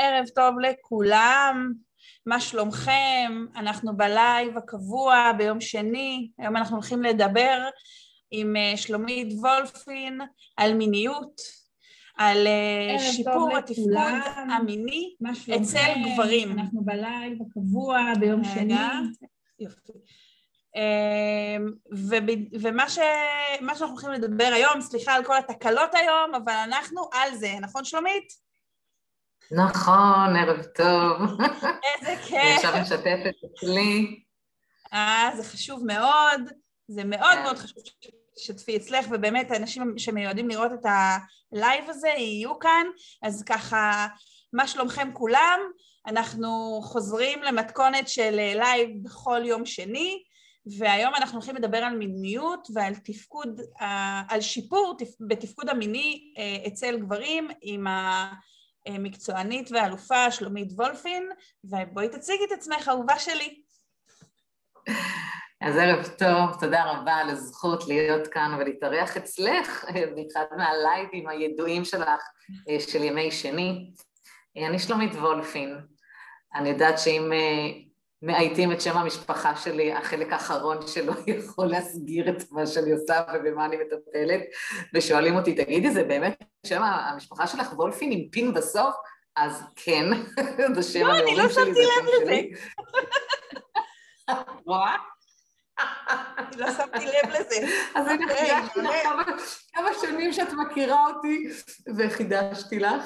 ערב טוב לכולם, מה שלומכם? אנחנו בלייב הקבוע ביום שני, היום אנחנו הולכים לדבר עם אה, שלומית וולפין על מיניות, על אה, שיפור התפקוד המיני אצל גברים. אנחנו בלייב הקבוע ביום שני. יופי. אמ, ומה ש... שאנחנו הולכים לדבר היום, סליחה על כל התקלות היום, אבל אנחנו על זה, נכון שלומית? נכון, ערב טוב. איזה כיף. אני עכשיו משתפת אצלי. אה, זה חשוב מאוד, זה מאוד כן. מאוד חשוב שתשתפי אצלך, ובאמת האנשים שמיועדים לראות את הלייב הזה יהיו כאן, אז ככה, מה שלומכם כולם? אנחנו חוזרים למתכונת של לייב בכל יום שני, והיום אנחנו הולכים לדבר על מיניות ועל תפקוד, אה, על שיפור בתפקוד המיני אה, אצל גברים עם ה... מקצוענית ואלופה שלומית וולפין, ובואי תציגי את עצמך, אהובה שלי. אז ערב טוב, תודה רבה על הזכות להיות כאן ולהתארח אצלך באחד מהלייבים הידועים שלך של ימי שני. אני שלומית וולפין. אני יודעת שאם מאייתים את שם המשפחה שלי, החלק האחרון שלו יכול להסגיר את מה שאני עושה ובמה אני מטפלת, ושואלים אותי, תגידי, זה באמת שם המשפחה שלך וולפין עם פין בסוף? אז כן, זה שם לא, אני לא שמתי לב לזה. רואה? לא שמתי לב לזה. אז אני אוקיי, חידשתי לך כמה שנים שאת מכירה אותי וחידשתי לך.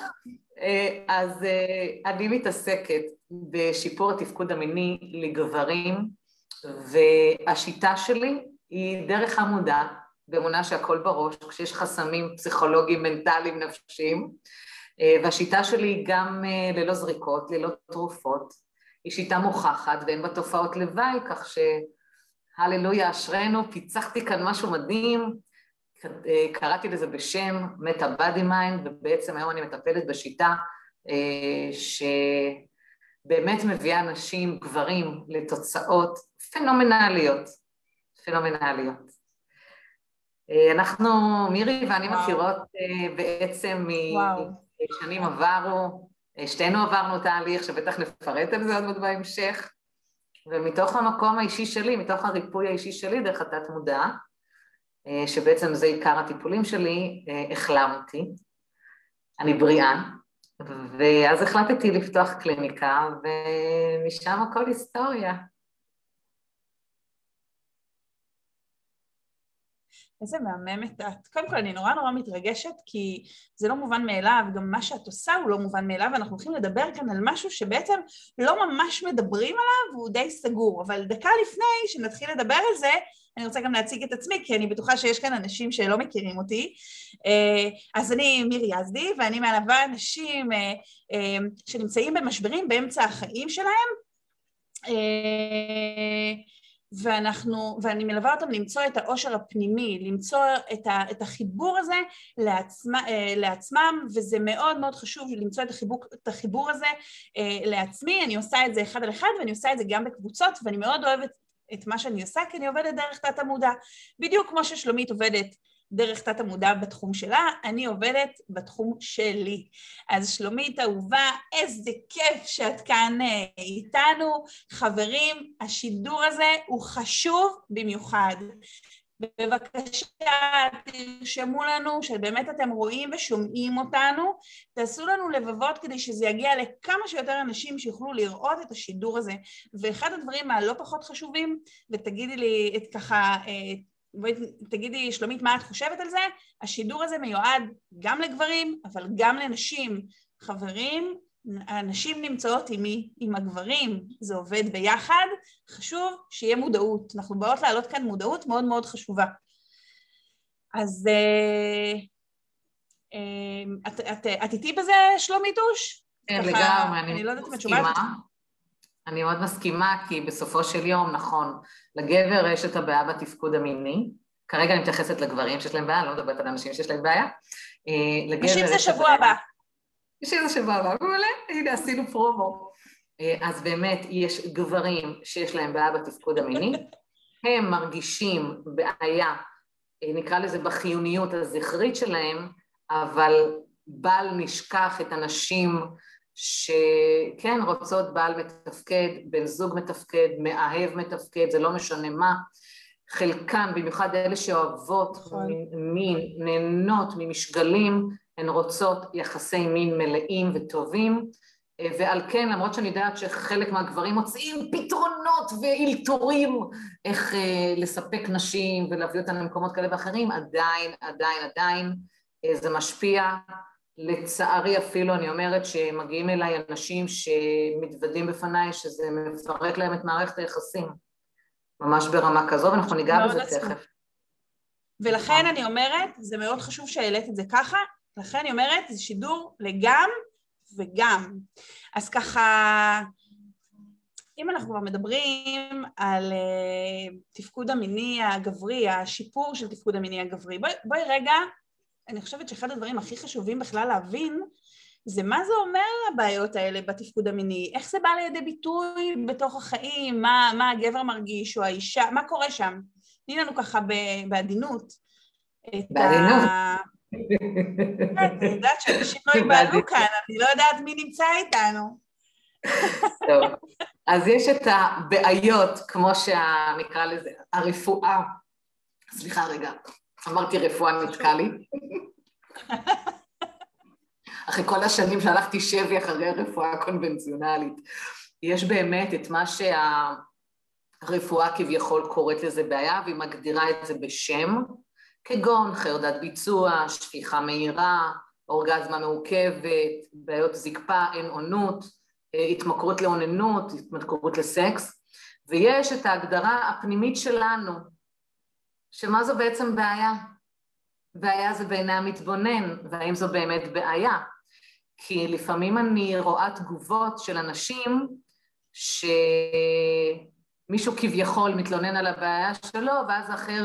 אה, אז אה, אני מתעסקת בשיפור התפקוד המיני לגברים, והשיטה שלי היא דרך המודע, באמונה שהכל בראש, כשיש חסמים פסיכולוגיים, מנטליים, נפשיים, אה, והשיטה שלי היא גם ללא זריקות, ללא תרופות, היא שיטה מוכחת ואין בה תופעות לוואי, כך שהללויה אשרינו, פיצחתי כאן משהו מדהים, קראתי לזה בשם Meta Body Mind, ובעצם היום אני מטפלת בשיטה אה, שבאמת מביאה נשים, גברים, לתוצאות פנומנליות, פנומנליות. אה, אנחנו, מירי ואני וואו. מכירות אה, בעצם משנים עברו, שתינו עברנו תהליך שבטח נפרט על זה עוד מעט בהמשך, ומתוך המקום האישי שלי, מתוך הריפוי האישי שלי דרך התת מודע, אה, שבעצם זה עיקר הטיפולים שלי, אה, החלמתי, אני בריאה, ואז החלטתי לפתוח קליניקה, ומשם הכל היסטוריה. איזה מהממת את. קודם כל, אני נורא נורא מתרגשת, כי זה לא מובן מאליו, גם מה שאת עושה הוא לא מובן מאליו, ואנחנו הולכים לדבר כאן על משהו שבעצם לא ממש מדברים עליו, והוא די סגור. אבל דקה לפני שנתחיל לדבר על זה, אני רוצה גם להציג את עצמי, כי אני בטוחה שיש כאן אנשים שלא מכירים אותי. אה, אז אני מירי יזדי, ואני מלווה אנשים אה, אה, שנמצאים במשברים באמצע החיים שלהם. ואנחנו, ואני מלווה אותם למצוא את העושר הפנימי, למצוא את, ה, את החיבור הזה לעצמה, לעצמם, וזה מאוד מאוד חשוב למצוא את החיבור, את החיבור הזה לעצמי, אני עושה את זה אחד על אחד ואני עושה את זה גם בקבוצות, ואני מאוד אוהבת את מה שאני עושה, כי אני עובדת דרך תת המודע. בדיוק כמו ששלומית עובדת דרך תת המודע בתחום שלה, אני עובדת בתחום שלי. אז שלומית אהובה, איזה כיף שאת כאן אה, איתנו. חברים, השידור הזה הוא חשוב במיוחד. בבקשה, תרשמו לנו שבאמת אתם רואים ושומעים אותנו, תעשו לנו לבבות כדי שזה יגיע לכמה שיותר אנשים שיוכלו לראות את השידור הזה. ואחד הדברים הלא פחות חשובים, ותגידי לי את ככה, אה, בואי תגידי, שלומית, מה את חושבת על זה? השידור הזה מיועד גם לגברים, אבל גם לנשים. חברים, הנשים נמצאות עם מי? עם הגברים, זה עובד ביחד, חשוב שיהיה מודעות. אנחנו באות להעלות כאן מודעות מאוד מאוד חשובה. אז אה, אה, את, את, את איתי בזה, שלומית אוש? כן, לגמרי, אני, אני לא יודעת אם את שומעת. אני מאוד מסכימה, כי בסופו של יום, נכון, לגבר יש את הבעיה בתפקוד המיני, כרגע אני מתייחסת לגברים שיש להם בעיה, אני לא מדברת על אנשים שיש להם בעיה. אה, נשים זה שבוע הבא. שזה שבוע הבא, מעולה, הנה עשינו פרומו. אה, אז באמת יש גברים שיש להם בעיה בתפקוד המיני, הם מרגישים בעיה, אה, נקרא לזה בחיוניות הזכרית שלהם, אבל בל נשכח את הנשים שכן רוצות בעל מתפקד, בן זוג מתפקד, מאהב מתפקד, זה לא משנה מה. חלקן, במיוחד אלה שאוהבות נכון. מין, נהנות ממשגלים, הן רוצות יחסי מין מלאים וטובים, ועל כן, למרות שאני יודעת שחלק מהגברים מוצאים פתרונות ואילתורים איך אה, לספק נשים ולהביא אותן למקומות כאלה ואחרים, עדיין, עדיין, עדיין אה, זה משפיע. לצערי אפילו אני אומרת שמגיעים אליי אנשים שמתוודים בפניי שזה מפרק להם את מערכת היחסים, ממש ברמה כזו, ואנחנו ניגע בזה עצוב. תכף. ולכן אני אומרת, זה מאוד חשוב שהעלית את זה ככה, לכן אני אומרת, זה שידור לגם וגם. אז ככה, אם אנחנו כבר מדברים על uh, תפקוד המיני הגברי, השיפור של תפקוד המיני הגברי, בואי, בואי רגע, אני חושבת שאחד הדברים הכי חשובים בכלל להבין, זה מה זה אומר הבעיות האלה בתפקוד המיני, איך זה בא לידי ביטוי בתוך החיים, מה, מה הגבר מרגיש או האישה, מה קורה שם. תני לנו ככה בעדינות. בעדינות. כן, אני יודעת שאנשים לא ייבהלו כאן, אני לא יודעת מי נמצא איתנו. טוב, אז יש את הבעיות, כמו שנקרא לזה, הרפואה. סליחה רגע, אמרתי רפואה נתקע לי. אחרי כל השנים שהלכתי שבי אחרי הרפואה הקונבנציונלית. יש באמת את מה שהרפואה כביכול קוראת לזה בעיה, והיא מגדירה את זה בשם, כגון חרדת ביצוע, שפיכה מהירה, אורגזמה מעוכבת, בעיות זקפה, אין עונות, התמכרות לאוננות, התמכרות לסקס, ויש את ההגדרה הפנימית שלנו, שמה זו בעצם בעיה? בעיה זה בעיני המתבונן, והאם זו באמת בעיה? כי לפעמים אני רואה תגובות של אנשים שמישהו כביכול מתלונן על הבעיה שלו, ואז אחר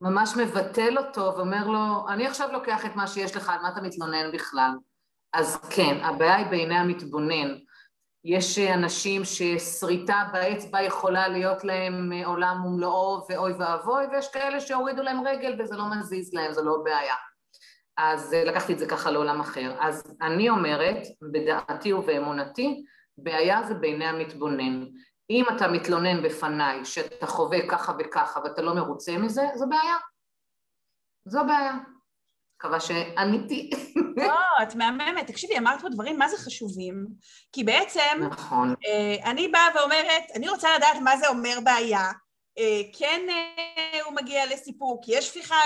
ממש מבטל אותו ואומר לו, אני עכשיו לוקח את מה שיש לך, על מה אתה מתלונן בכלל? אז כן, הבעיה היא בעיני המתבונן. יש אנשים ששריטה באצבע יכולה להיות להם עולם ומלואו ואוי ואבוי, ויש כאלה שהורידו להם רגל וזה לא מזיז להם, זו לא בעיה. אז לקחתי את זה ככה לעולם אחר. אז אני אומרת, בדעתי ובאמונתי, בעיה זה בעיני המתבונן. אם אתה מתלונן בפניי שאתה חווה ככה וככה ואתה לא מרוצה מזה, זו בעיה. זו בעיה. מקווה שעניתי. לא, את מהממת. תקשיבי, אמרת פה דברים מה זה חשובים, כי בעצם נכון. אה, אני באה ואומרת, אני רוצה לדעת מה זה אומר בעיה. אה, כן אה, הוא מגיע לסיפוק, יש שפיכה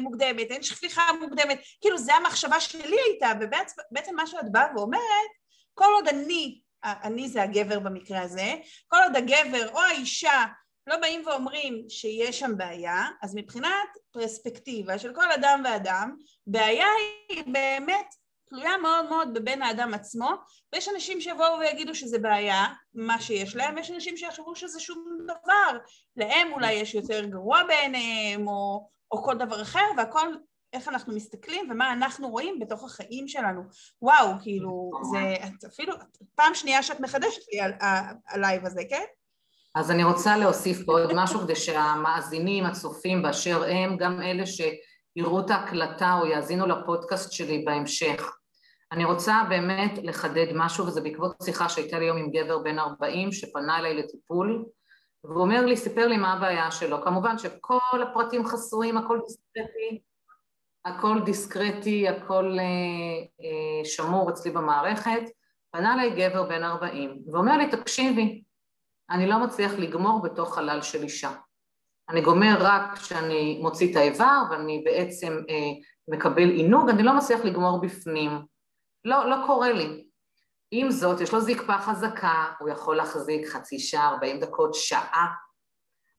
מוקדמת, אין שפיכה מוקדמת, כאילו זה המחשבה שלי הייתה, ובעצם מה שאת באה ואומרת, כל עוד אני, אני זה הגבר במקרה הזה, כל עוד הגבר או האישה לא באים ואומרים שיש שם בעיה, אז מבחינת פרספקטיבה של כל אדם ואדם, בעיה היא באמת תלויה מאוד מאוד בבן האדם עצמו, ויש אנשים שיבואו ויגידו שזה בעיה, מה שיש להם, ויש אנשים שיחשבו שזה שום דבר, להם אולי יש יותר גרוע בעיניהם, או, או כל דבר אחר, והכל איך אנחנו מסתכלים ומה אנחנו רואים בתוך החיים שלנו. וואו, כאילו, זה את אפילו, פעם שנייה שאת מחדשת לי על הלייב הזה, כן? אז אני רוצה להוסיף פה עוד משהו כדי שהמאזינים, הצופים באשר הם, גם אלה שיראו את ההקלטה או יאזינו לפודקאסט שלי בהמשך. אני רוצה באמת לחדד משהו, וזה בעקבות שיחה שהייתה לי היום עם גבר בן 40 שפנה אליי לטיפול, והוא אומר לי, סיפר לי מה הבעיה שלו. כמובן שכל הפרטים חסויים, הכל דיסקרטי, הכל דיסקרטי, הכל אה, אה, שמור אצלי במערכת. פנה אליי גבר בן 40, ואומר לי, תקשיבי, אני לא מצליח לגמור בתוך חלל של אישה. אני גומר רק כשאני מוציא את האיבר ואני בעצם אה, מקבל עינוג, אני לא מצליח לגמור בפנים. לא, לא קורה לי. עם זאת, יש לו זקפה חזקה, הוא יכול להחזיק חצי שעה, 40 דקות, שעה,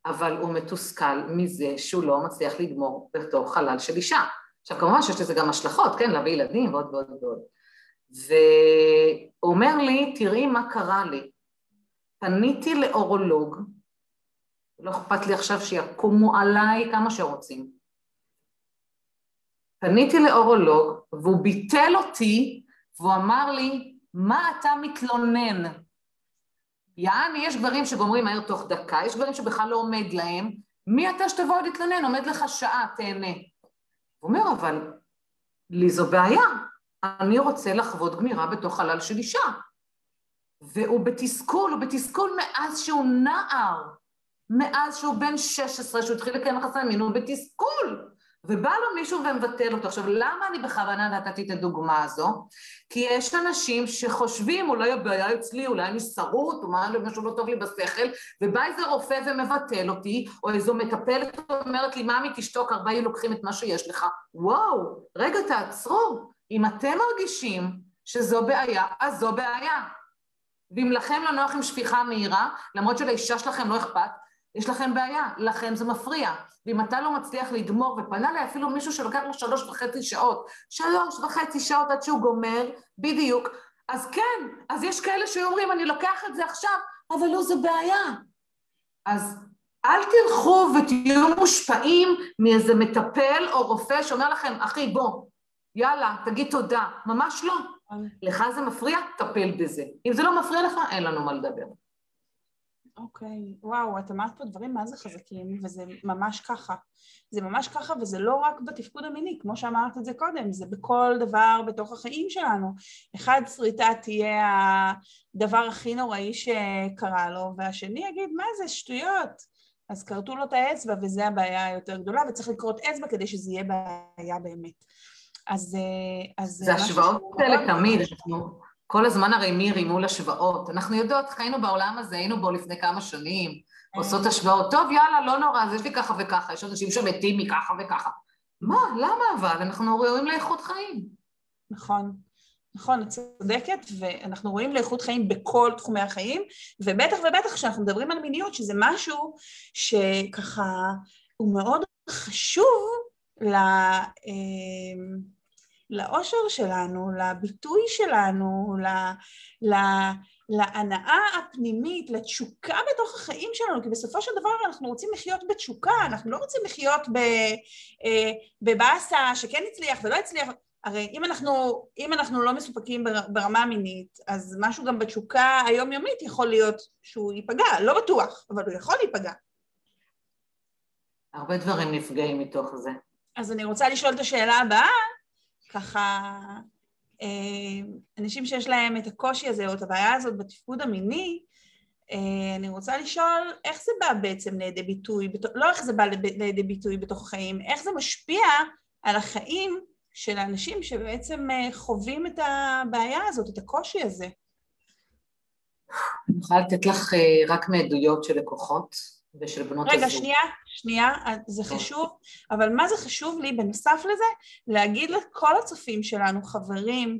אבל הוא מתוסכל מזה שהוא לא מצליח לגמור בתוך חלל של אישה. עכשיו, כמובן שיש לזה גם השלכות, כן, להביא ילדים ועוד ועוד ועוד. והוא אומר לי, תראי מה קרה לי. פניתי לאורולוג, לא אכפת לי עכשיו שיקומו עליי כמה שרוצים. פניתי לאורולוג והוא ביטל אותי והוא אמר לי, מה אתה מתלונן? יעני, יש גברים שגומרים מהר תוך דקה, יש גברים שבכלל לא עומד להם, מי אתה שתבוא להתלונן? עומד לך שעה, תהנה. הוא אומר, אבל לי זו בעיה, אני רוצה לחוות גמירה בתוך חלל של אישה. והוא בתסכול, הוא בתסכול מאז שהוא נער, מאז שהוא בן 16, שהוא התחיל לקיים יחסי מין, הוא בתסכול. ובא לו מישהו ומבטל אותו. עכשיו, למה אני בכוונה נתתי את הדוגמה הזו? כי יש אנשים שחושבים, אולי הבעיה אצלי, אולי אני שרוט, או משהו לא טוב לי בשכל, ובא איזה רופא ומבטל אותי, או איזו מטפלת אומרת לי, ממי, תשתוק, ארבעה היו לוקחים את מה שיש לך. וואו, רגע, תעצרו. אם אתם מרגישים שזו בעיה, אז זו בעיה. ואם לכם לא נוח עם שפיכה מהירה, למרות שלאישה שלכם לא אכפת, יש לכם בעיה, לכם זה מפריע. ואם אתה לא מצליח לגמור, ופנה לי אפילו מישהו שלוקח לו שלוש וחצי שעות, שלוש וחצי שעות עד שהוא גומר, בדיוק, אז כן, אז יש כאלה שאומרים, אני לוקח את זה עכשיו, אבל לא, זה בעיה. אז אל תלכו ותהיו מושפעים מאיזה מטפל או רופא שאומר לכם, אחי, בוא, יאללה, תגיד תודה. ממש לא. לך זה מפריע, טפל בזה. אם זה לא מפריע לך, אין לנו מה לדבר. אוקיי, okay. וואו, את אמרת פה דברים מה זה חזקים, וזה ממש ככה. זה ממש ככה, וזה לא רק בתפקוד המיני, כמו שאמרת את זה קודם, זה בכל דבר בתוך החיים שלנו. אחד, שריטה תהיה הדבר הכי נוראי שקרה לו, והשני יגיד, מה זה, שטויות. אז כרתו לו את האצבע, וזו הבעיה היותר גדולה, וצריך לקרות אצבע כדי שזה יהיה בעיה באמת. אז... אז זה השוואות האלה תמיד, אנחנו... כל הזמן הרי מי רימו להשוואות. אנחנו יודעות, חיינו בעולם הזה, היינו בו לפני כמה שנים, כן. עושות השוואות, טוב, יאללה, לא נורא, אז יש לי ככה וככה, יש אנשים שמתים מככה וככה. מה, למה אבל? אנחנו ראויים לאיכות חיים. נכון. נכון, את צודקת, ואנחנו רואים לאיכות חיים בכל תחומי החיים, ובטח ובטח כשאנחנו מדברים על מיניות, שזה משהו שככה הוא מאוד חשוב ל... אה, לאושר שלנו, לביטוי שלנו, ל, ל, להנאה הפנימית, לתשוקה בתוך החיים שלנו, כי בסופו של דבר אנחנו רוצים לחיות בתשוקה, אנחנו לא רוצים לחיות אה, בבאסה שכן הצליח ולא הצליח. הרי אם אנחנו, אם אנחנו לא מסופקים ברמה המינית, אז משהו גם בתשוקה היומיומית יכול להיות שהוא ייפגע, לא בטוח, אבל הוא יכול להיפגע. הרבה דברים נפגעים מתוך זה. אז אני רוצה לשאול את השאלה הבאה, ככה אה, אנשים שיש להם את הקושי הזה או את הבעיה הזאת בתפקוד המיני, אה, אני רוצה לשאול איך זה בא בעצם לידי ביטוי, לא איך זה בא לידי ביטוי בתוך החיים, איך זה משפיע על החיים של האנשים שבעצם אה, חווים את הבעיה הזאת, את הקושי הזה. אני יכולה לתת לך רק מעדויות של לקוחות. ושל בנות רגע, הזוג. רגע, שנייה, שנייה, זה. חשוב, אבל מה זה חשוב לי בנוסף לזה? להגיד לכל הצופים שלנו, חברים,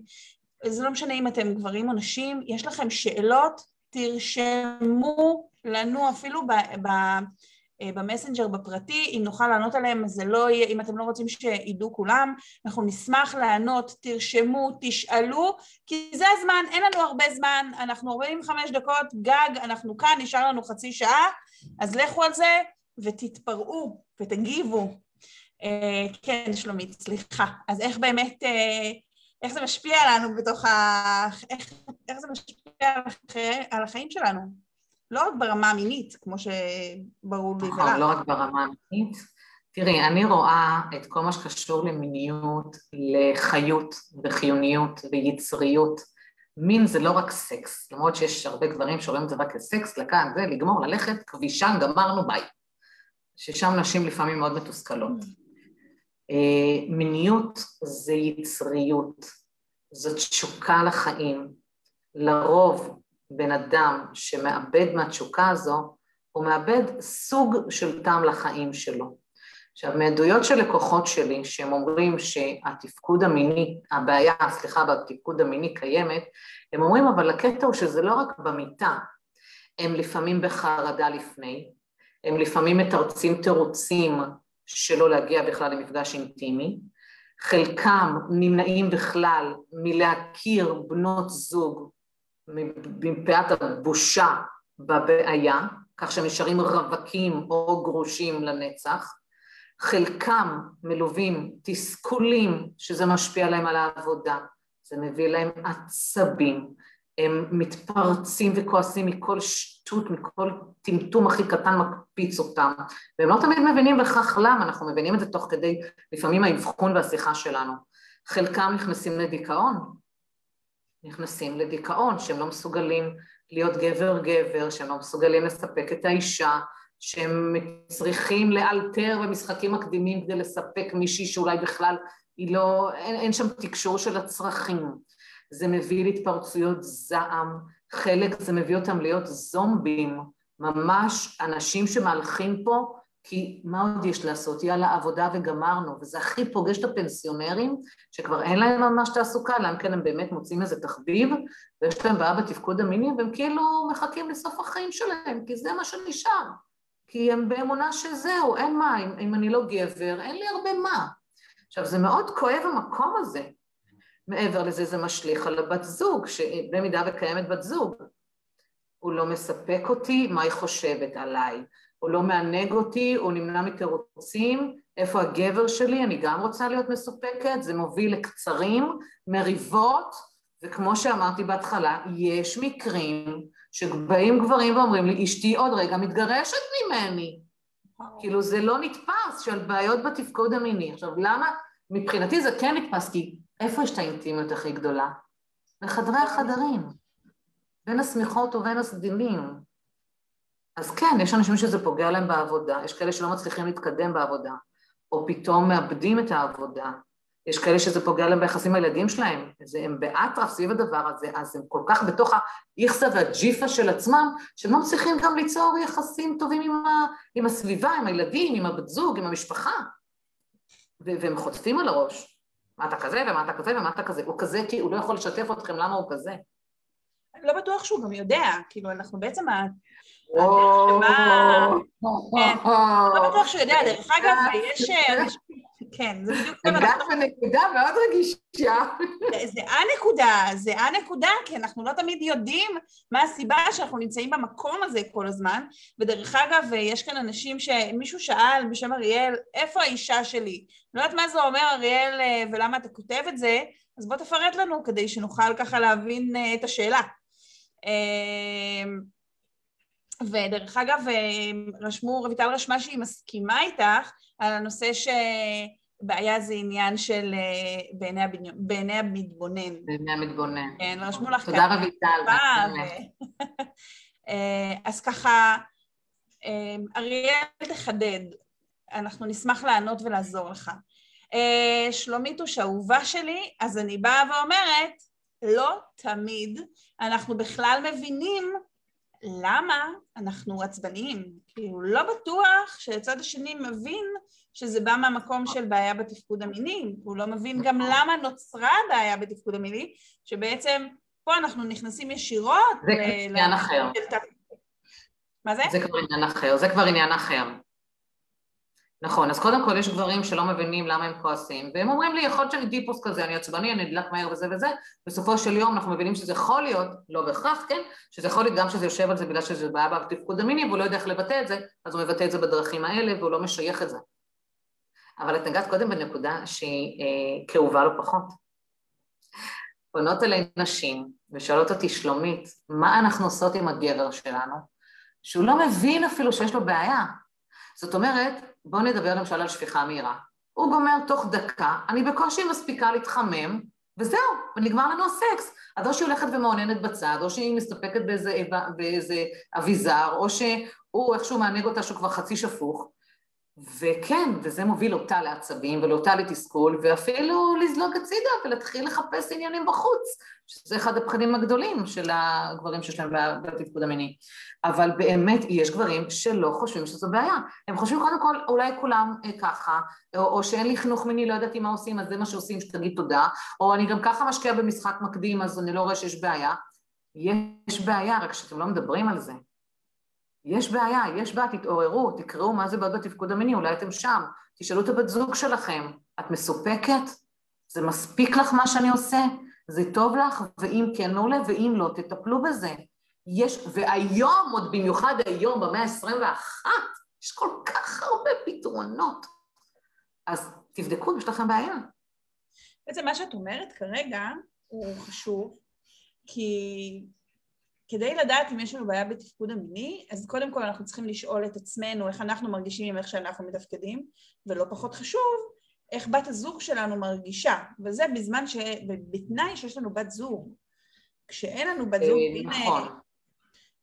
זה לא משנה אם אתם גברים או נשים, יש לכם שאלות, תרשמו לנו אפילו ב... ב אה, במסנג'ר בפרטי, אם נוכל לענות עליהם זה לא יהיה, אם אתם לא רוצים שידעו כולם, אנחנו נשמח לענות, תרשמו, תשאלו, כי זה הזמן, אין לנו הרבה זמן, אנחנו 45 דקות גג, אנחנו כאן, נשאר לנו חצי שעה, אז לכו על זה ותתפרעו ותגיבו. אה, כן, שלומית, סליחה. אז איך באמת, אה, איך זה משפיע לנו בתוך ה... איך, איך זה משפיע על החיים שלנו? לא רק ברמה המינית, כמו שברור לי ולך. לא רק ברמה המינית. תראי, אני רואה את כל מה שקשור למיניות, לחיות וחיוניות ויצריות. מין זה לא רק סקס, למרות שיש הרבה גברים שרואים את זה רק כסקס, לכאן, זה, לגמור, ללכת, כבישן, גמרנו, ביי. ששם נשים לפעמים מאוד מתוסכלות. אה, מיניות זה יצריות, זאת תשוקה לחיים. לרוב בן אדם שמאבד מהתשוקה הזו, הוא מאבד סוג של טעם לחיים שלו. עכשיו, מעדויות של לקוחות שלי, שהם אומרים שהתפקוד המיני, הבעיה, סליחה, בתפקוד המיני קיימת, הם אומרים, אבל הקטע הוא שזה לא רק במיטה, הם לפעמים בחרדה לפני, הם לפעמים מתרצים תירוצים שלא להגיע בכלל למפגש אינטימי, חלקם נמנעים בכלל מלהכיר בנות זוג מפאת הבושה בבעיה, כך שהם נשארים רווקים או גרושים לנצח, חלקם מלווים תסכולים שזה משפיע להם על העבודה, זה מביא להם עצבים, הם מתפרצים וכועסים מכל שטות, מכל טמטום הכי קטן מקפיץ אותם, והם לא תמיד מבינים בכך למה, אנחנו מבינים את זה תוך כדי לפעמים האבחון והשיחה שלנו. חלקם נכנסים לדיכאון, נכנסים לדיכאון, שהם לא מסוגלים להיות גבר-גבר, שהם לא מסוגלים לספק את האישה, שהם צריכים לאלתר במשחקים מקדימים כדי לספק מישהי שאולי בכלל היא לא, אין, אין שם תקשור של הצרכים. זה מביא להתפרצויות זעם, חלק זה מביא אותם להיות זומבים, ממש אנשים שמהלכים פה כי מה עוד יש לעשות? יאללה, עבודה וגמרנו, וזה הכי פוגש את הפנסיונרים, שכבר אין להם ממש תעסוקה, אלא אם כן הם באמת מוצאים איזה תחביב, ויש להם בעיה בתפקוד המיני, והם כאילו מחכים לסוף החיים שלהם, כי זה מה שנשאר. כי הם באמונה שזהו, אין מה, אם, אם אני לא גבר, אין לי הרבה מה. עכשיו, זה מאוד כואב המקום הזה. מעבר לזה, זה משליך על הבת זוג, שבמידה וקיימת בת זוג. הוא לא מספק אותי, מה היא חושבת עליי? הוא לא מענג אותי, הוא נמנע מתירוצים, איפה הגבר שלי, אני גם רוצה להיות מסופקת, זה מוביל לקצרים, מריבות, וכמו שאמרתי בהתחלה, יש מקרים שבאים גברים ואומרים לי, אשתי עוד רגע מתגרשת ממני. כאילו זה לא נתפס של בעיות בתפקוד המיני. עכשיו למה? מבחינתי זה כן נתפס, כי איפה יש את האינטימיות הכי גדולה? בחדרי החדרים, בין השמיכות ובין הסדינים. אז כן, יש אנשים שזה פוגע להם בעבודה, יש כאלה שלא מצליחים להתקדם בעבודה, או פתאום מאבדים את העבודה, יש כאלה שזה פוגע להם ביחסים הילדים שלהם, הם באטרף סביב הדבר הזה, אז הם כל כך בתוך האיכסה והג'יפה של עצמם, שהם לא מצליחים גם ליצור יחסים טובים עם, ה, עם הסביבה, עם הילדים, עם הבת זוג, עם המשפחה, והם חוטפים על הראש. מה אתה כזה, ומה אתה כזה, ומה אתה כזה. הוא כזה כי הוא לא יכול לשתף אתכם למה הוא כזה. לא בטוח שהוא גם יודע, כאילו אנחנו בעצם כן, לא בטוח שהוא יודע, דרך אגב, יש... כן, זה בדיוק... נגעת בנקודה מאוד רגישה. זה הנקודה, זה הנקודה, כי אנחנו לא תמיד יודעים מה הסיבה שאנחנו נמצאים במקום הזה כל הזמן, ודרך אגב, יש כאן אנשים שמישהו שאל בשם אריאל, איפה האישה שלי? לא יודעת מה זה אומר, אריאל, ולמה אתה כותב את זה, אז בוא תפרט לנו כדי שנוכל ככה להבין את השאלה. ודרך אגב, רשמו, רויטל רשמה שהיא מסכימה איתך על הנושא שבעיה זה עניין של בעיני, הבניון, בעיני המתבונן. בעיני המתבונן. כן, רשמו לך תודה רויטל. אז ככה, אריאל תחדד, אנחנו נשמח לענות ולעזור לך. שלומיתוש אהובה שלי, אז אני באה ואומרת, לא תמיד אנחנו בכלל מבינים למה אנחנו עצבניים. כאילו, לא בטוח שהצד השני מבין שזה בא מהמקום של בעיה בתפקוד המיני, הוא לא מבין גם נכון. למה נוצרה בעיה בתפקוד המיני, שבעצם פה אנחנו נכנסים ישירות... זה כבר עניין אחר. מה זה? זה כבר עניין אחר, זה כבר עניין אחר. נכון, אז קודם כל יש גברים שלא מבינים למה הם כועסים, והם אומרים לי, יכול להיות שאני טיפוס כזה, אני עצבני, אני אדלק מהר וזה וזה, בסופו של יום אנחנו מבינים שזה יכול להיות, לא בהכרח, כן, שזה יכול להיות גם שזה יושב על זה בגלל שזה בעיה בתפקוד המיני והוא לא יודע איך לבטא את זה, אז הוא מבטא את זה בדרכים האלה והוא לא משייך את זה. אבל את נגעת קודם בנקודה שהיא אה, כאובה לא פחות. פונות אליי נשים ושואלות אותי, שלומית, מה אנחנו עושות עם הגבר שלנו, שהוא לא מבין אפילו שיש לו בעיה. זאת אומרת, בואו נדבר למשל על שפיכה מהירה. הוא גומר תוך דקה, אני בקושי מספיקה להתחמם, וזהו, ונגמר לנו הסקס. אז או שהיא הולכת ומעוננת בצד, או שהיא מסתפקת באיזה, באיזה אביזר, או שהוא איכשהו מענג אותה שהוא כבר חצי שפוך. וכן, וזה מוביל אותה לעצבים ולאותה לתסכול, ואפילו לזלוג הצידה ולהתחיל לחפש עניינים בחוץ, שזה אחד הפחדים הגדולים של הגברים שיש להם בתפקוד המיני. אבל באמת יש גברים שלא חושבים שזו בעיה. הם חושבים קודם כל, אולי כולם אה, ככה, או, או שאין לי חינוך מיני, לא ידעתי מה עושים, אז זה מה שעושים, שתגיד תודה, או אני גם ככה משקיע במשחק מקדים, אז אני לא רואה שיש בעיה. יש בעיה, רק שאתם לא מדברים על זה. יש בעיה, יש בעיה, תתעוררו, תקראו מה זה בעיות בתפקוד המיני, אולי אתם שם, תשאלו את הבת זוג שלכם, את מסופקת? זה מספיק לך מה שאני עושה? זה טוב לך? ואם כן מעולה, ואם לא, תטפלו בזה. יש, והיום, עוד במיוחד היום, במאה ה-21, יש כל כך הרבה פתרונות. אז תבדקו אם יש לכם בעיה. בעצם מה שאת אומרת כרגע הוא חשוב, כי כדי לדעת אם יש לנו בעיה בתפקוד המיני, אז קודם כל אנחנו צריכים לשאול את עצמנו איך אנחנו מרגישים עם איך שאנחנו מתפקדים, ולא פחות חשוב, איך בת הזוג שלנו מרגישה, וזה בזמן ש... בתנאי שיש לנו בת זוג. כשאין לנו בת זוג, אה, והנה, נכון.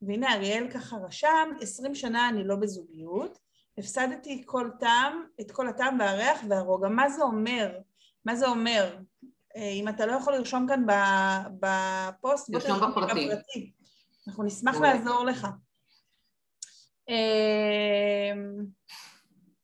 והנה אריאל ככה רשם, 20 שנה אני לא בזוגיות, הפסדתי כל טעם, את כל הטעם והריח והרוגע. מה זה אומר? מה זה אומר? אה, אם אתה לא יכול לרשום כאן בפוסט, בוא תרשום בפרטי. אנחנו נשמח מעולה. לעזור לך. אה,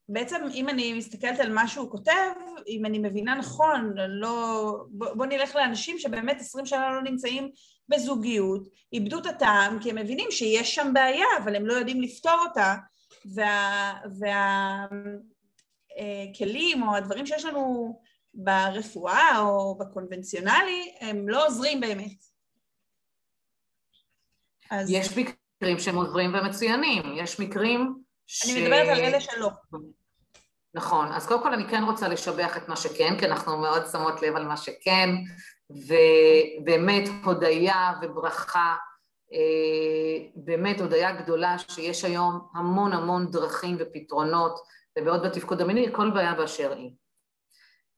בעצם אם אני מסתכלת על מה שהוא כותב, אם אני מבינה נכון, לא... בוא, בוא נלך לאנשים שבאמת 20 שנה לא נמצאים בזוגיות, איבדו את הטעם כי הם מבינים שיש שם בעיה, אבל הם לא יודעים לפתור אותה, והכלים או הדברים שיש לנו ברפואה או בקונבנציונלי, הם לא עוזרים באמת. אז יש מקרים שהם עוזרים ומצוינים, יש מקרים ש... אני מדברת על אלה שלא. נכון, אז קודם כל אני כן רוצה לשבח את מה שכן, כי אנחנו מאוד שמות לב על מה שכן, ובאמת הודיה וברכה, אה, באמת הודיה גדולה שיש היום המון המון דרכים ופתרונות, ובעוד בתפקוד המיני, כל בעיה באשר היא.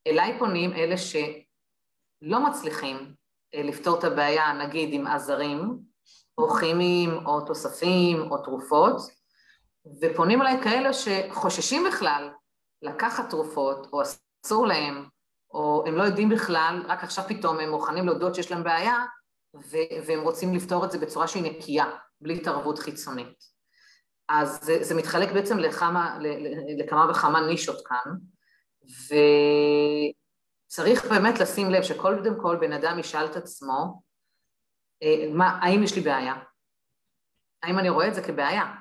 אליי פונים אלה שלא מצליחים אה, לפתור את הבעיה, נגיד עם עזרים, או כימיים, או תוספים, או תרופות, ופונים אליי כאלה שחוששים בכלל לקחת תרופות, או אסור להם, או הם לא יודעים בכלל, רק עכשיו פתאום הם מוכנים להודות שיש להם בעיה, ו- והם רוצים לפתור את זה בצורה שהיא נקייה, בלי התערבות חיצונית. אז זה, זה מתחלק בעצם לכמה, לכמה וכמה נישות כאן, וצריך באמת לשים לב שקודם כל בן אדם ישאל את עצמו, מה, האם יש לי בעיה? האם אני רואה את זה כבעיה?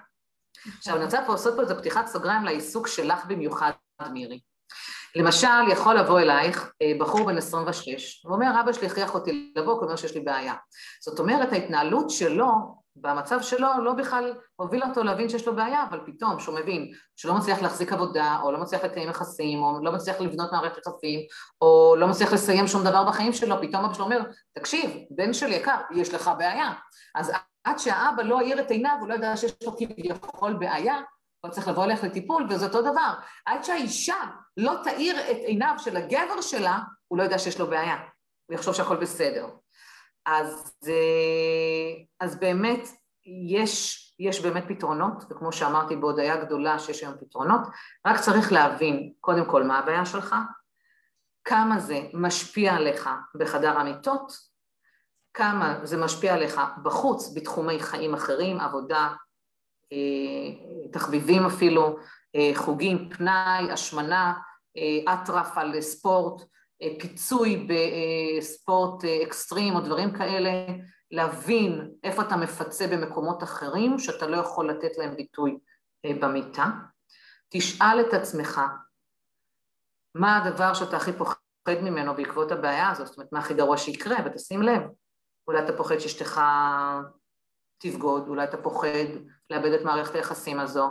עכשיו, אני רוצה פה לעשות פה איזה פתיחת סוגריים לעיסוק שלך במיוחד, מירי. למשל, יכול לבוא אלייך אה, בחור בן 26, ואומר, אבא שלי הכריח אותי לבוא, כי הוא אומר שיש לי בעיה. זאת אומרת, ההתנהלות שלו, במצב שלו, לא בכלל הובילה אותו להבין שיש לו בעיה, אבל פתאום, שהוא מבין שלא מצליח להחזיק עבודה, או לא מצליח לקיים יחסים, או לא מצליח לבנות מערכת יחסים, או לא מצליח לסיים שום דבר בחיים שלו, פתאום אבא שלו אומר, תקשיב, בן שלי יקר, יש לך בעיה. אז עד שהאבא לא האיר את עיניו, הוא לא ידע שיש לו כביכול בעיה, הוא צריך לבוא אליך לטיפול, וזה אותו דבר. עד שהאישה לא תאיר את עיניו של הגבר שלה, הוא לא ידע שיש לו בעיה. הוא יחשוב שהכל בסדר. אז, אה, אז באמת, יש, יש באמת פתרונות, וכמו שאמרתי בהודיה גדולה שיש היום פתרונות, רק צריך להבין, קודם כל, מה הבעיה שלך, כמה זה משפיע עליך בחדר המיטות, כמה זה משפיע עליך בחוץ, בתחומי חיים אחרים, עבודה, אה, תחביבים אפילו, אה, חוגים, פנאי, השמנה, אטרף על ספורט, פיצוי בספורט אקסטרים או דברים כאלה, להבין איפה אתה מפצה במקומות אחרים שאתה לא יכול לתת להם ביטוי במיטה. תשאל את עצמך מה הדבר שאתה הכי פוחד ממנו בעקבות הבעיה הזאת, זאת אומרת מה הכי גרוע שיקרה, ותשים לב, אולי אתה פוחד שאשתך תבגוד, אולי אתה פוחד לאבד את מערכת היחסים הזו,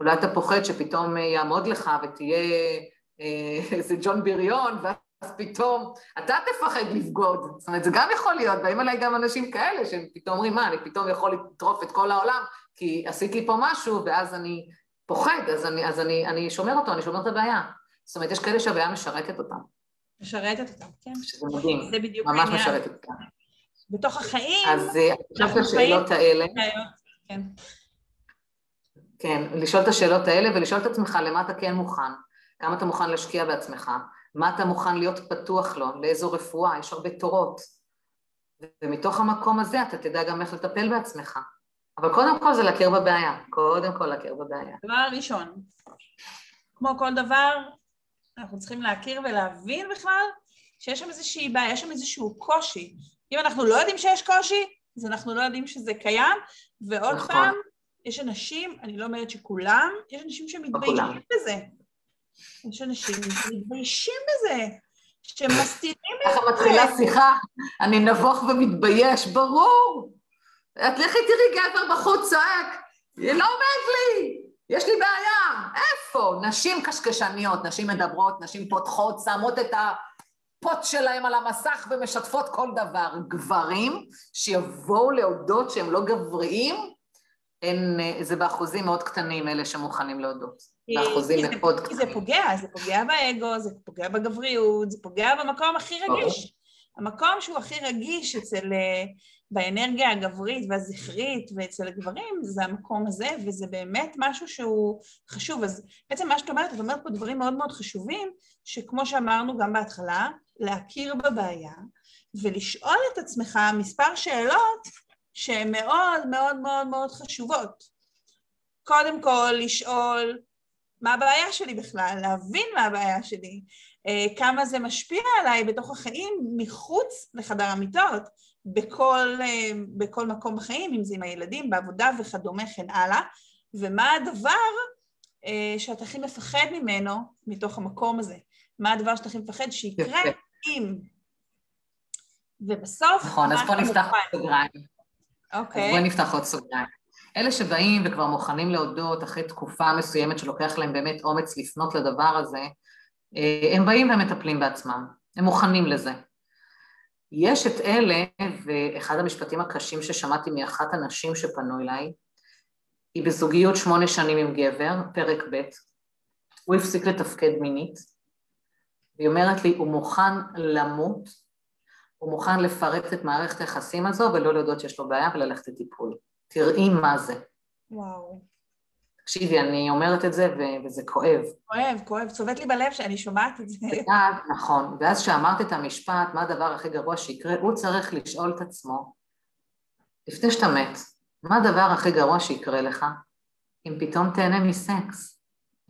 אולי אתה פוחד שפתאום יעמוד לך ותהיה אה, איזה ג'ון בריון, ואז פתאום אתה תפחד לבגוד. זאת אומרת, זה גם יכול להיות, באים אליי גם אנשים כאלה שהם פתאום אומרים, מה, אני פתאום יכול לטרוף את כל העולם, כי עשית לי פה משהו, ואז אני פוחד, אז אני, אז אני, אני שומר אותו, אני שומר את הבעיה. זאת אומרת, יש כאלה שהבעיה משרתת אותם. משרתת אותם, כן. שזה מדהים, זה בדיוק ממש העניין. משרתת אותם. בתוך החיים, אז אה, עכשיו השאלות חיים- האלה, כן. כן, לשאול את השאלות האלה ולשאול את עצמך למה אתה כן מוכן, כמה אתה מוכן להשקיע בעצמך, מה אתה מוכן להיות פתוח לו, לאיזו רפואה, יש הרבה תורות. ומתוך המקום הזה אתה תדע גם איך לטפל בעצמך. אבל קודם כל זה להכיר בבעיה, קודם כל להכיר בבעיה. דבר ראשון, כמו כל דבר, אנחנו צריכים להכיר ולהבין בכלל שיש שם איזושהי בעיה, יש שם איזשהו קושי. אם אנחנו לא יודעים שיש קושי, אז אנחנו לא יודעים שזה קיים, ועוד נכון. פעם, יש אנשים, אני לא אומרת שכולם, יש אנשים שמתביישים כולם. בזה. יש אנשים שמתביישים בזה, שמסתירים את ככה מתחילה שיחה, אני נבוך ומתבייש, ברור. את לכי תראי גבר בחוץ צועק, היא לא עומד לי, יש לי בעיה. איפה? נשים קשקשניות, נשים מדברות, נשים פותחות, שמות את הפוט שלהם על המסך ומשתפות כל דבר. גברים שיבואו להודות שהם לא גבריים, אין, זה באחוזים מאוד קטנים אלה שמוכנים להודות. באחוזים כי זה- מאוד כי זה קטנים. פוגע, זה פוגע באגו, זה פוגע בגבריות, זה פוגע במקום הכי רגיש. המקום שהוא הכי רגיש אצל, אה, באנרגיה הגברית והזכרית ואצל הגברים זה המקום הזה, וזה באמת משהו שהוא חשוב. אז בעצם מה שאת אומרת, את אומרת פה דברים מאוד מאוד חשובים, שכמו שאמרנו גם בהתחלה, להכיר בבעיה ולשאול את עצמך מספר שאלות שהן מאוד מאוד מאוד מאוד חשובות. קודם כל, לשאול מה הבעיה שלי בכלל, להבין מה הבעיה שלי, אה, כמה זה משפיע עליי בתוך החיים מחוץ לחדר המיטות, בכל, אה, בכל מקום בחיים, אם זה עם הילדים, בעבודה וכדומה, כן הלאה, ומה הדבר אה, שאתה הכי מפחד ממנו מתוך המקום הזה. מה הדבר שאתה הכי מפחד שיקרה אם... ובסוף... נכון, אז בוא נפתח סוגריים. אוקיי. אז בואי נפתח עוד סוגריים. אלה שבאים וכבר מוכנים להודות אחרי תקופה מסוימת שלוקח להם באמת אומץ לפנות לדבר הזה, אה, הם באים ומטפלים בעצמם, הם מוכנים לזה. יש את אלה, ואחד המשפטים הקשים ששמעתי מאחת הנשים שפנו אליי, היא בזוגיות שמונה שנים עם גבר, פרק ב', הוא הפסיק לתפקד מינית, והיא אומרת לי, הוא מוכן למות, הוא מוכן לפרק את מערכת היחסים הזו ולא להודות שיש לו בעיה וללכת לטיפול. תראי מה זה. וואו. תקשיבי, אני אומרת את זה וזה כואב. כואב, כואב, צובט לי בלב שאני שומעת את זה. ואז, נכון, ואז כשאמרת את המשפט, מה הדבר הכי גרוע שיקרה, הוא צריך לשאול את עצמו, לפני שאתה מת, מה הדבר הכי גרוע שיקרה לך אם פתאום תהנה מסקס?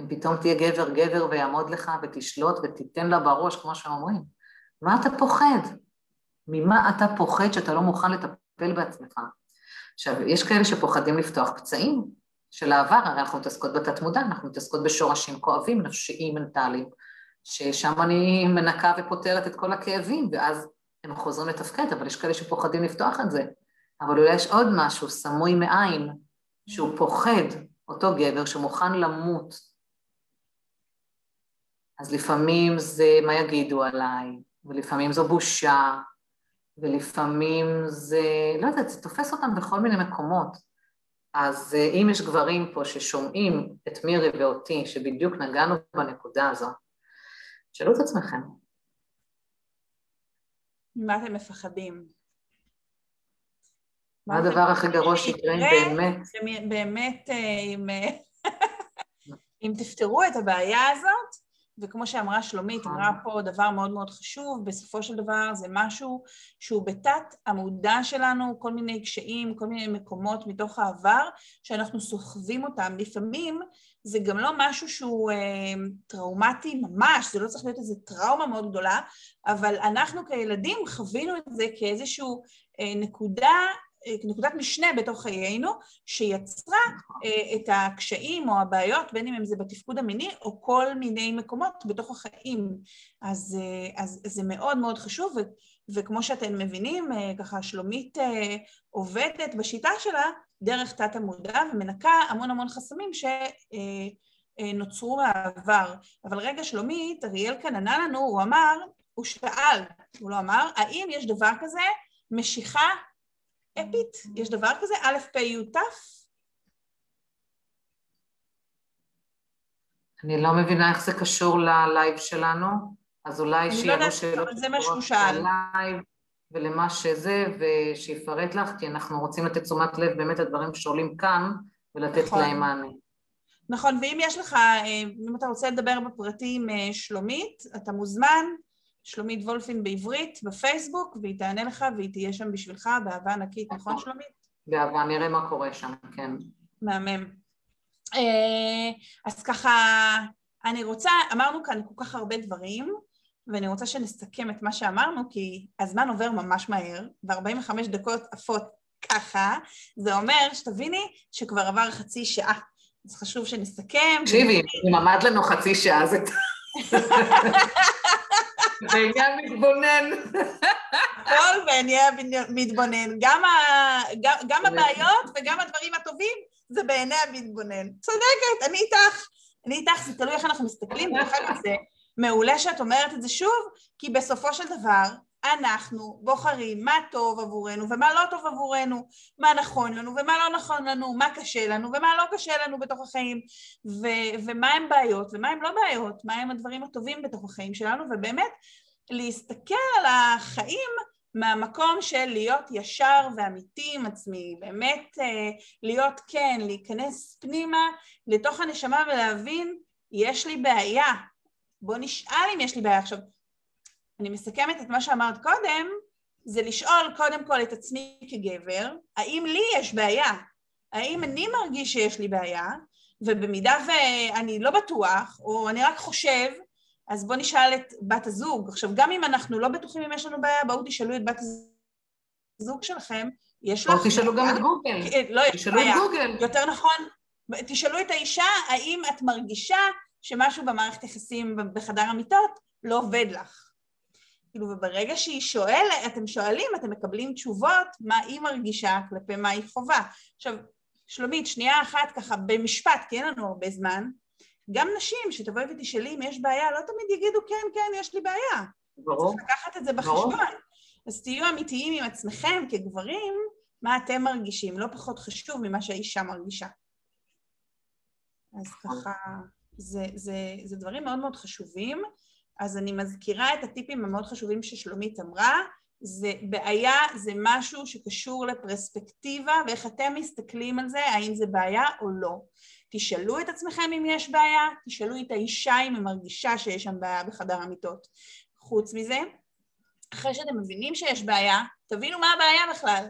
אם פתאום תהיה גבר גבר ויעמוד לך ותשלוט ותיתן לה בראש, כמו שאומרים. מה אתה פוחד? ממה אתה פוחד שאתה לא מוכן לטפל בעצמך? עכשיו, יש כאלה שפוחדים לפתוח פצעים של העבר, הרי אנחנו מתעסקות בתת מודע, אנחנו מתעסקות בשורשים כואבים, נפשיים, מנטליים, ששם אני מנקה ופותרת את כל הכאבים, ואז הם חוזרים לתפקד, אבל יש כאלה שפוחדים לפתוח את זה. אבל אולי יש עוד משהו סמוי מעין, שהוא פוחד, אותו גבר שמוכן למות. אז לפעמים זה מה יגידו עליי, ולפעמים זו בושה, ולפעמים זה, לא יודעת, זה תופס אותם בכל מיני מקומות. אז אה, אם יש גברים פה ששומעים את מירי ואותי, שבדיוק נגענו בנקודה הזו, שאלו את עצמכם. ממה אתם מפחדים? מה הדבר הכי גרוע שיקרה אם באמת... באמת, אה, אה, אם תפתרו את הבעיה הזאת, וכמו שאמרה שלומית, נכון. אמרה פה דבר מאוד מאוד חשוב, בסופו של דבר זה משהו שהוא בתת המודע שלנו, כל מיני קשיים, כל מיני מקומות מתוך העבר, שאנחנו סוחבים אותם. לפעמים זה גם לא משהו שהוא אה, טראומטי ממש, זה לא צריך להיות איזו טראומה מאוד גדולה, אבל אנחנו כילדים חווינו את זה כאיזושהי אה, נקודה נקודת משנה בתוך חיינו, שיצרה אה, את הקשיים או הבעיות, בין אם זה בתפקוד המיני או כל מיני מקומות בתוך החיים. אז, אה, אז זה מאוד מאוד חשוב, ו, וכמו שאתם מבינים, אה, ככה שלומית עובדת בשיטה שלה דרך תת המודע ומנקה המון המון חסמים ש... נוצרו מהעבר. אבל רגע, שלומית, אריאל כאן ענה לנו, הוא אמר, הוא שאל, הוא לא אמר, האם יש דבר כזה משיכה אפית? יש דבר כזה? א', פ', י', ת'? אני לא מבינה איך זה קשור ללייב שלנו, אז אולי שיעלו שאלות זה מה שהוא שאל. ולמה שזה, ושיפרט לך, כי אנחנו רוצים לתת תשומת לב באמת לדברים שעולים כאן, ולתת נכון. להם מענה. נכון, ואם יש לך, אה, אם אתה רוצה לדבר בפרטים אה, שלומית, אתה מוזמן, שלומית וולפין בעברית בפייסבוק, והיא תענה לך והיא תהיה שם בשבילך באהבה ענקית, נכון שלומית? באהבה, נראה מה קורה שם, כן. מהמם. אה, אז ככה, אני רוצה, אמרנו כאן כל כך הרבה דברים, ואני רוצה שנסכם את מה שאמרנו, כי הזמן עובר ממש מהר, ו-45 דקות עפות ככה, זה אומר, שתביני, שכבר עבר חצי שעה. אז חשוב שנסכם. תקשיבי, אם עמד לנו חצי שעה זה... בעניין מתבונן. הכל בעיני המתבונן. גם, ה... גם, גם הבעיות וגם הדברים הטובים זה בעיני המתבונן. צודקת, אני איתך. אני איתך, זה תלוי איך אנחנו מסתכלים, דרך אגב זה מעולה שאת אומרת את זה שוב, כי בסופו של דבר אנחנו בוחרים מה טוב עבורנו ומה לא טוב עבורנו, מה נכון לנו ומה לא נכון לנו, מה קשה לנו ומה לא קשה לנו בתוך החיים, ו- ומה הם בעיות ומה הם לא בעיות, מה הם הדברים הטובים בתוך החיים שלנו, ובאמת להסתכל על החיים מהמקום של להיות ישר ואמיתי עם עצמי, באמת אה, להיות כן, להיכנס פנימה לתוך הנשמה ולהבין, יש לי בעיה, בוא נשאל אם יש לי בעיה. עכשיו, אני מסכמת את מה שאמרת קודם, זה לשאול קודם כל את עצמי כגבר, האם לי יש בעיה? האם אני מרגיש שיש לי בעיה? ובמידה ואני לא בטוח, או אני רק חושב, אז בוא נשאל את בת הזוג. עכשיו, גם אם אנחנו לא בטוחים אם יש לנו בעיה, בואו תשאלו את בת הזוג שלכם, יש לך... או תשאלו גם את גוגל. לא, יש תשאלו את גוגל. יותר נכון, תשאלו את האישה, האם את מרגישה שמשהו במערכת יחסים בחדר המיטות לא עובד לך. כאילו, וברגע שהיא שואלת, אתם שואלים, אתם מקבלים תשובות מה היא מרגישה כלפי מה היא חובה. עכשיו, שלומית, שנייה אחת ככה במשפט, כי אין לנו הרבה זמן, גם נשים שתבואי ותשאלי אם יש בעיה, לא תמיד יגידו כן, כן, יש לי בעיה. ברור. צריך לקחת את זה בחשבון. ברור. אז תהיו אמיתיים עם עצמכם כגברים, מה אתם מרגישים, לא פחות חשוב ממה שהאישה מרגישה. אז ככה, זה, זה, זה דברים מאוד מאוד חשובים. אז אני מזכירה את הטיפים המאוד חשובים ששלומית אמרה, זה בעיה, זה משהו שקשור לפרספקטיבה ואיך אתם מסתכלים על זה, האם זה בעיה או לא. תשאלו את עצמכם אם יש בעיה, תשאלו את האישה אם היא מרגישה שיש שם בעיה בחדר המיטות. חוץ מזה, אחרי שאתם מבינים שיש בעיה, תבינו מה הבעיה בכלל.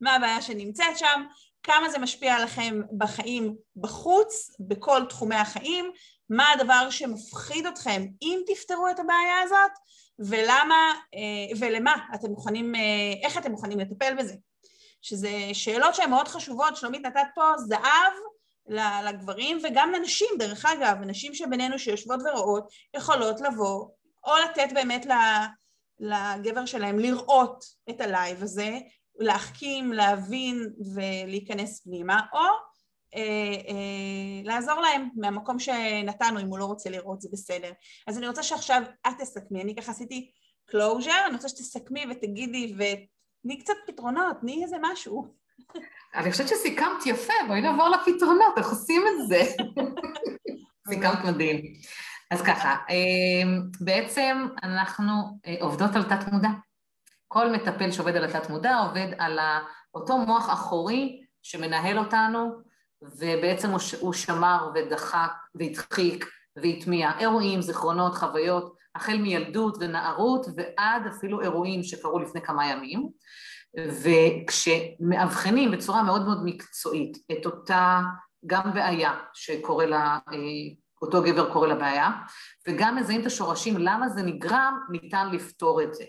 מה הבעיה שנמצאת שם, כמה זה משפיע עליכם בחיים בחוץ, בכל תחומי החיים, מה הדבר שמפחיד אתכם אם תפתרו את הבעיה הזאת, ולמה, אה, ולמה אתם מוכנים, אה, איך אתם מוכנים לטפל בזה. שזה שאלות שהן מאוד חשובות, שלומית נתת פה זהב לגברים וגם לנשים, דרך אגב, נשים שבינינו שיושבות ורואות, יכולות לבוא או לתת באמת לגבר שלהם לראות את הלייב הזה, להחכים, להבין ולהיכנס פנימה, או לעזור להם מהמקום שנתנו, אם הוא לא רוצה לראות זה בסדר. אז אני רוצה שעכשיו את תסכמי, אני ככה עשיתי closure, אני רוצה שתסכמי ותגידי ותני קצת פתרונות, תני איזה משהו. אני חושבת שסיכמת יפה, בואי נעבור לפתרונות, איך עושים את זה? סיכמת מדהים. אז ככה, אה, בעצם אנחנו עובדות על תת מודע. כל מטפל שעובד על התת מודע עובד על אותו מוח אחורי שמנהל אותנו, ובעצם הוא שמר ודחק והדחיק והטמיע אירועים, זיכרונות, חוויות, החל מילדות ונערות ועד אפילו אירועים שקרו לפני כמה ימים. וכשמאבחנים בצורה מאוד מאוד מקצועית את אותה גם בעיה שקורא לה, אה, אותו גבר קורא לה בעיה, וגם מזהים את השורשים למה זה נגרם, ניתן לפתור את זה.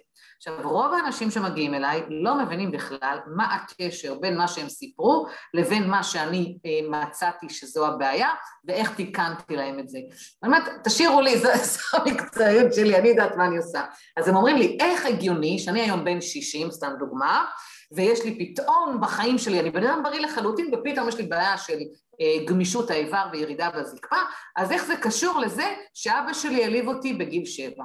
עכשיו, רוב האנשים שמגיעים אליי לא מבינים בכלל מה הקשר בין מה שהם סיפרו לבין מה שאני אה, מצאתי שזו הבעיה ואיך תיקנתי להם את זה. אני אומרת, תשאירו לי, זו, המקצועיות שלי, אני יודעת מה אני עושה. אז הם אומרים לי, איך הגיוני שאני היום בן 60, סתם דוגמה, ויש לי פתאום בחיים שלי, אני בן אדם בריא לחלוטין, ופתאום יש לי בעיה של אה, גמישות האיבר וירידה בזקפה, אז איך זה קשור לזה שאבא שלי העליב אותי בגיל שבע?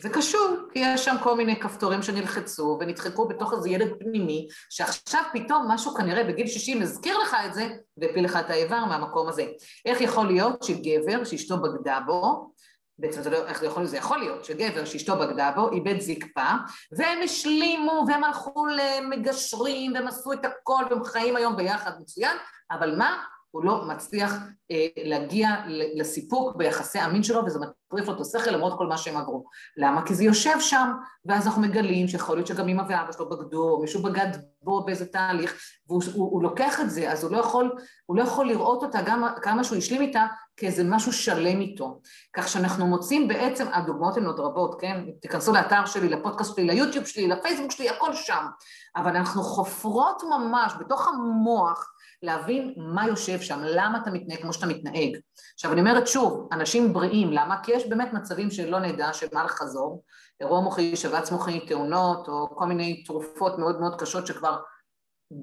זה קשור, כי יש שם כל מיני כפתורים שנלחצו ונדחקו בתוך איזה ילד פנימי, שעכשיו פתאום משהו כנראה בגיל 60 הזכיר לך את זה והפיל לך את האיבר מהמקום הזה. איך יכול להיות שגבר שאשתו בגדה בו, בעצם זה לא, איך זה יכול? זה יכול להיות שגבר שאשתו בגדה בו, איבד זקפה, והם השלימו והם הלכו למגשרים והם עשו את הכל והם חיים היום ביחד מצוין, אבל מה? הוא לא מצליח אה, להגיע לסיפוק ביחסי המין שלו וזה מטריף לו את השכל למרות כל מה שהם עברו. למה? כי זה יושב שם ואז אנחנו מגלים שיכול להיות שגם אמא ואבא שלו בגדו או מישהו בגד בו באיזה תהליך והוא הוא, הוא לוקח את זה אז הוא לא יכול, הוא לא יכול לראות אותה גם כמה שהוא השלים איתה כאיזה משהו שלם איתו. כך שאנחנו מוצאים בעצם, הדוגמאות הן עוד רבות, כן? תיכנסו לאתר שלי, לפודקאסט שלי, ליוטיוב שלי, לפייסבוק שלי, הכל שם. אבל אנחנו חופרות ממש בתוך המוח להבין מה יושב שם, למה אתה מתנהג כמו שאתה מתנהג. עכשיו אני אומרת שוב, אנשים בריאים, למה? כי יש באמת מצבים שלא נדע שמה לחזור, אירוע מוחי, שבץ מוחי, תאונות, או כל מיני תרופות מאוד מאוד קשות שכבר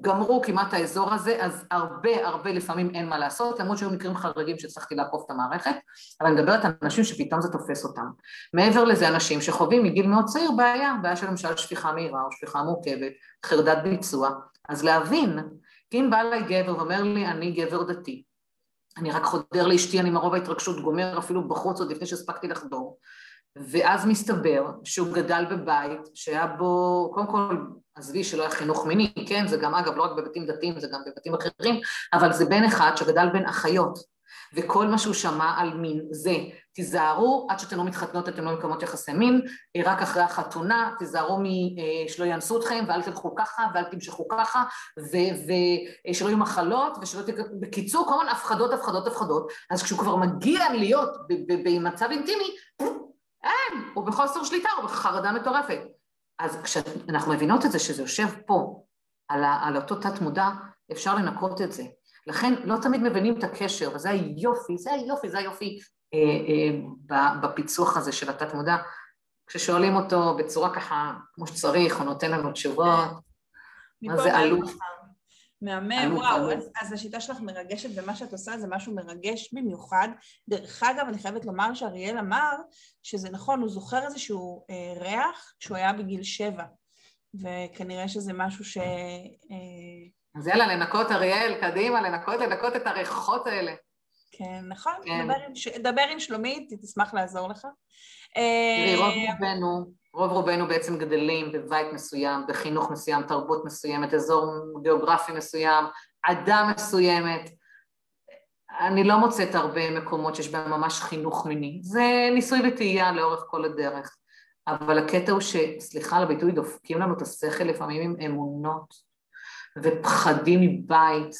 גמרו כמעט האזור הזה, אז הרבה הרבה לפעמים אין מה לעשות, למרות שהיו מקרים חריגים שהצלחתי לעקוף את המערכת, אבל אני מדברת על אנשים שפתאום זה תופס אותם. מעבר לזה, אנשים שחווים מגיל מאוד צעיר בעיה, בעיה של למשל שפיכה מהירה או שפיכה מורכבת, חרדת ביצוע, אז להבין אם בא אליי גבר ואומר לי, אני גבר דתי, אני רק חודר לאשתי, אני מרוב ההתרגשות גומר אפילו בחוץ עוד לפני שהספקתי לחדור, ואז מסתבר שהוא גדל בבית שהיה בו, קודם כל, עזבי שלא היה חינוך מיני, כן, זה גם אגב לא רק בבתים דתיים, זה גם בבתים אחרים, אבל זה בן אחד שגדל בין אחיות, וכל מה שהוא שמע על מין זה, תיזהרו, עד שאתם לא מתחתנות אתם לא מקיימות יחסי מין, רק אחרי החתונה, תיזהרו שלא יאנסו אתכם ואל תלכו ככה ואל תמשכו ככה, ושלא יהיו מחלות, ושלא תק... בקיצור, כל הזמן הפחדות, הפחדות, הפחדות, אז כשהוא כבר מגיע להיות במצב אינטימי, אין, הוא בחוסר שליטה, הוא בחרדה מטורפת. אז כשאנחנו מבינות את זה, שזה יושב פה, על, ה, על אותו תת מודע, אפשר לנקות את זה. לכן לא תמיד מבינים את הקשר, וזה היופי, זה היופי, זה היופי אה, אה, בפיצוח הזה של התת מודע. כששואלים אותו בצורה ככה, כמו שצריך, הוא נותן לנו תשובות, מה זה עלות. מהמם, וואו, אז, אז השיטה שלך מרגשת ומה שאת עושה זה משהו מרגש במיוחד. דרך אגב, אני חייבת לומר שאריאל אמר שזה נכון, הוא זוכר איזשהו אה, ריח כשהוא היה בגיל שבע, וכנראה שזה משהו ש... אה, אז יאללה, לנקות אריאל, קדימה, לנקות, לנקות את הריחות האלה. כן, נכון, כן. דבר, עם, דבר עם שלומית, היא תשמח לעזור לך. תראי, רוב אה, רובנו, רוב רובנו בעצם גדלים בבית מסוים, בחינוך מסוים, תרבות מסוימת, אזור גיאוגרפי מסוים, עדה מסוימת. אני לא מוצאת הרבה מקומות שיש בהם ממש חינוך מיני. זה ניסוי וטעייה לאורך כל הדרך. אבל הקטע הוא שסליחה על הביטוי, דופקים לנו את השכל לפעמים עם אמונות ופחדים מבית,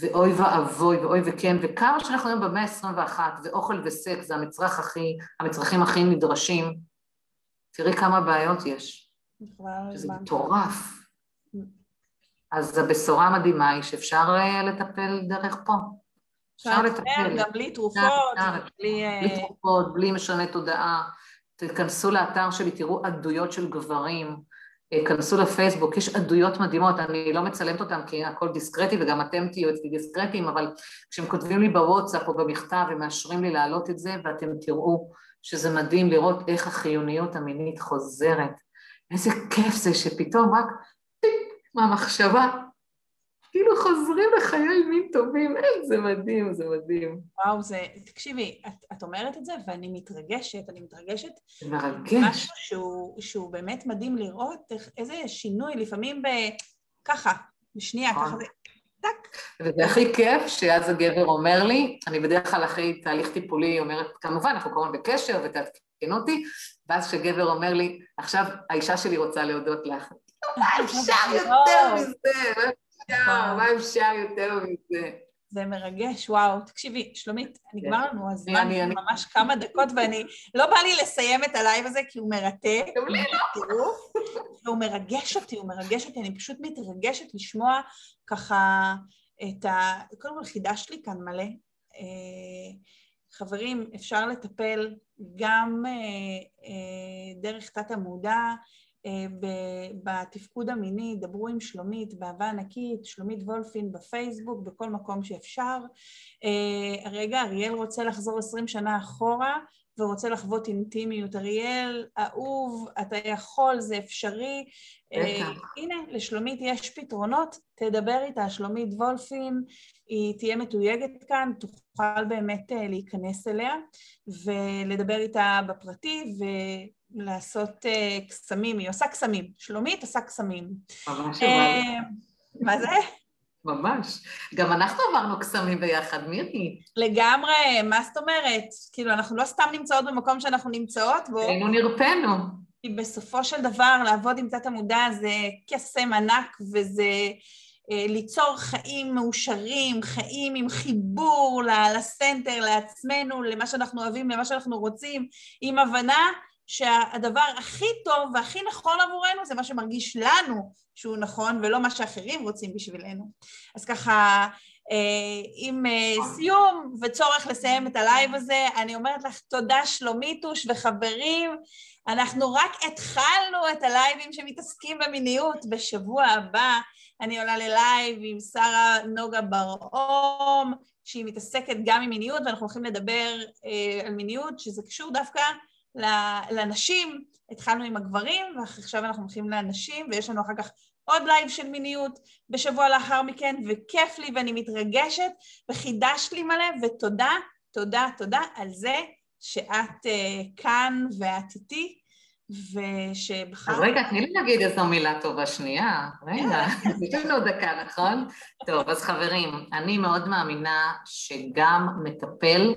ואוי ואבוי, ואוי וכן, וכמה שאנחנו היום במאה ה-21, ואוכל וסקס זה המצרך הכי, המצרכים הכי נדרשים, תראי כמה בעיות יש. זה מטורף. אז הבשורה המדהימה היא שאפשר אה, לטפל דרך פה. אפשר לטפל. גם בלי תרופות, בלי... אה, בלי תרופות, בלי משנה תודעה. תיכנסו לאתר שלי, תראו עדויות של גברים, כנסו לפייסבוק, יש עדויות מדהימות, אני לא מצלמת אותן כי הכל דיסקרטי וגם אתם תהיו אצלי דיסקרטיים, אבל כשהם כותבים לי בוואטסאפ או במכתב ומאשרים לי להעלות את זה ואתם תראו שזה מדהים לראות איך החיוניות המינית חוזרת. איזה כיף זה שפתאום רק מהמחשבה, כאילו חוזרים לחיי מין טובים, איזה מדהים, זה מדהים. וואו, זה, תקשיבי, את, את אומרת את זה ואני מתרגשת, אני מתרגשת. זה מרגש. משהו שהוא, שהוא באמת מדהים לראות איך, איזה שינוי, לפעמים ב... ככה, בשנייה, ככה זה טק. וזה הכי כיף שאז הגבר אומר לי, אני בדרך כלל אחרי תהליך טיפולי אומרת, כמובן, אנחנו כמובן בקשר ותעדכן אותי, ואז כשגבר אומר לי, עכשיו האישה שלי רוצה להודות לך. מה אפשר יותר מזה? מה אפשר יותר מזה? זה מרגש, וואו. תקשיבי, שלומית, נגמר. לנו הזמן, ממש כמה דקות, ואני, לא בא לי לסיים את הלייב הזה כי הוא מרתק. גם לי לא. והוא מרגש אותי, הוא מרגש אותי, אני פשוט מתרגשת לשמוע ככה את ה... קודם כל חידשת לי כאן מלא. אה, חברים, אפשר לטפל גם אה, אה, דרך תת המודע, אה, בתפקוד המיני, דברו עם שלומית, באהבה ענקית, שלומית וולפין בפייסבוק, בכל מקום שאפשר. אה, רגע, אריאל רוצה לחזור עשרים שנה אחורה ורוצה לחוות אינטימיות. אריאל, אהוב, אתה יכול, זה אפשרי. אה, הנה, לשלומית יש פתרונות, תדבר איתה, שלומית וולפין, היא תהיה מתויגת כאן, תוכל באמת להיכנס אליה ולדבר איתה בפרטי, ו... לעשות uh, קסמים, היא עושה קסמים. שלומית עושה קסמים. ממש uh, מה זה? ממש. גם אנחנו עברנו קסמים ביחד, מירי. לגמרי, מה זאת אומרת? כאילו, אנחנו לא סתם נמצאות במקום שאנחנו נמצאות בו. היינו נרפאנו. כי בסופו של דבר, לעבוד עם תת המודע זה קסם ענק וזה אה, ליצור חיים מאושרים, חיים עם חיבור לסנטר, לעצמנו, למה שאנחנו אוהבים, למה שאנחנו רוצים, עם הבנה שהדבר הכי טוב והכי נכון עבורנו זה מה שמרגיש לנו שהוא נכון ולא מה שאחרים רוצים בשבילנו. אז ככה, אה, עם אה, סיום וצורך לסיים את הלייב הזה, אני אומרת לך תודה שלומיתוש וחברים. אנחנו רק התחלנו את הלייבים שמתעסקים במיניות. בשבוע הבא אני עולה ללייב עם שרה נוגה בר-אום, שהיא מתעסקת גם עם מיניות, ואנחנו הולכים לדבר אה, על מיניות, שזה קשור דווקא לנשים, התחלנו עם הגברים, ועכשיו אנחנו הולכים לנשים, ויש לנו אחר כך עוד לייב של מיניות בשבוע לאחר מכן, וכיף לי ואני מתרגשת, וחידשת לי מלא, ותודה, תודה, תודה על זה שאת אה, כאן ואת איתי, ושבחרת... אז רגע, תני לי להגיד איזו מילה טובה שנייה. רגע, יש לנו דקה, נכון? טוב, אז חברים, אני מאוד מאמינה שגם מטפל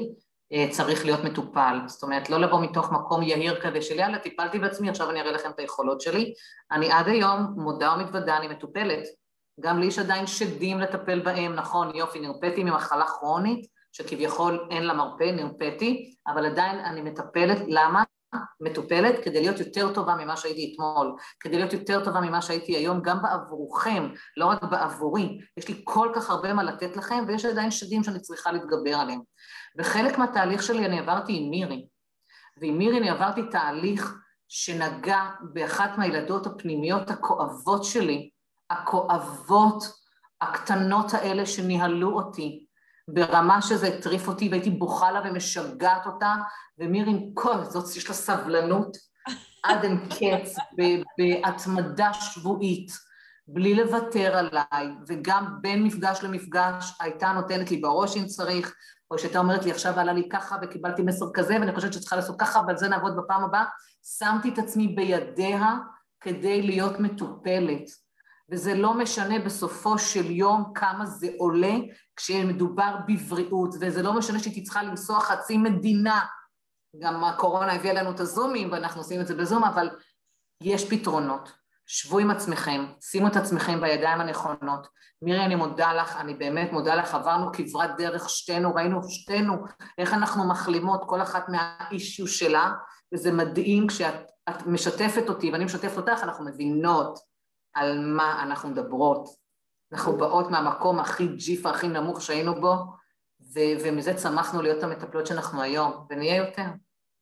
צריך להיות מטופל. זאת אומרת, לא לבוא מתוך מקום יהיר כזה של יאללה, טיפלתי בעצמי, עכשיו אני אראה לכם את היכולות שלי. אני עד היום מודה ומתוודה, אני מטופלת. גם לי יש עדיין שדים לטפל בהם, נכון, יופי, נרפאתי ממחלה כרונית, שכביכול אין לה מרפא, נרפאתי, אבל עדיין אני מטפלת, למה? מטופלת כדי להיות יותר טובה ממה שהייתי אתמול, כדי להיות יותר טובה ממה שהייתי היום, גם בעבורכם, לא רק בעבורי. יש לי כל כך הרבה מה לתת לכם, ויש עדיין שדים שאני צריכה להתגבר עליהם. וחלק מהתהליך שלי אני עברתי עם מירי, ועם מירי אני עברתי תהליך שנגע באחת מהילדות הפנימיות הכואבות שלי, הכואבות, הקטנות האלה שניהלו אותי, ברמה שזה הטריף אותי והייתי בוכה לה ומשגעת אותה, ומירי עם כל זאת, יש לה סבלנות עד אין קץ, בהתמדה שבועית, בלי לוותר עליי, וגם בין מפגש למפגש הייתה נותנת לי בראש אם צריך, או שהייתה אומרת לי עכשיו עלה לי ככה וקיבלתי מסר כזה ואני חושבת שצריכה לעשות ככה ועל זה נעבוד בפעם הבאה, שמתי את עצמי בידיה כדי להיות מטופלת. וזה לא משנה בסופו של יום כמה זה עולה כשמדובר בבריאות, וזה לא משנה שהייתי צריכה לנסוע חצי מדינה, גם הקורונה הביאה לנו את הזומים ואנחנו עושים את זה בזום, אבל יש פתרונות. שבו עם עצמכם, שימו את עצמכם בידיים הנכונות. מירי, אני מודה לך, אני באמת מודה לך, עברנו כברת דרך שתינו, ראינו שתינו איך אנחנו מחלימות, כל אחת מהאישיו שלה, וזה מדהים כשאת משתפת אותי ואני משתפת אותך, אנחנו מבינות. על מה אנחנו מדברות. אנחנו באות מהמקום הכי ג'יפה, הכי נמוך שהיינו בו, ו- ומזה צמחנו להיות המטפלות שאנחנו היום, ונהיה יותר.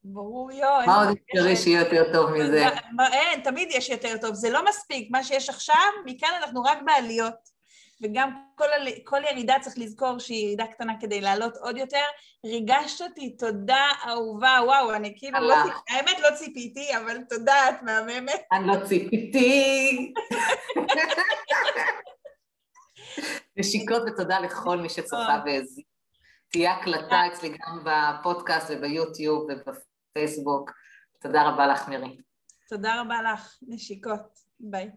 ברור, יואו. מה עוד אפשרי שיהיה יותר טוב מזה? אין, תמיד יש יותר טוב. זה לא מספיק, מה שיש עכשיו, מכאן אנחנו רק בעליות. וגם כל, כל ירידה צריך לזכור שהיא ירידה קטנה כדי לעלות עוד יותר. ריגשת אותי, תודה אהובה, וואו, אני כאילו לא האמת לא ציפיתי, אבל תודה, את מהממת. אני לא ציפיתי. נשיקות ותודה לכל מי שצופה והאזין. תהיה הקלטה אצלי גם בפודקאסט וביוטיוב ובפייסבוק. תודה רבה לך, מירי. תודה רבה לך, נשיקות. ביי.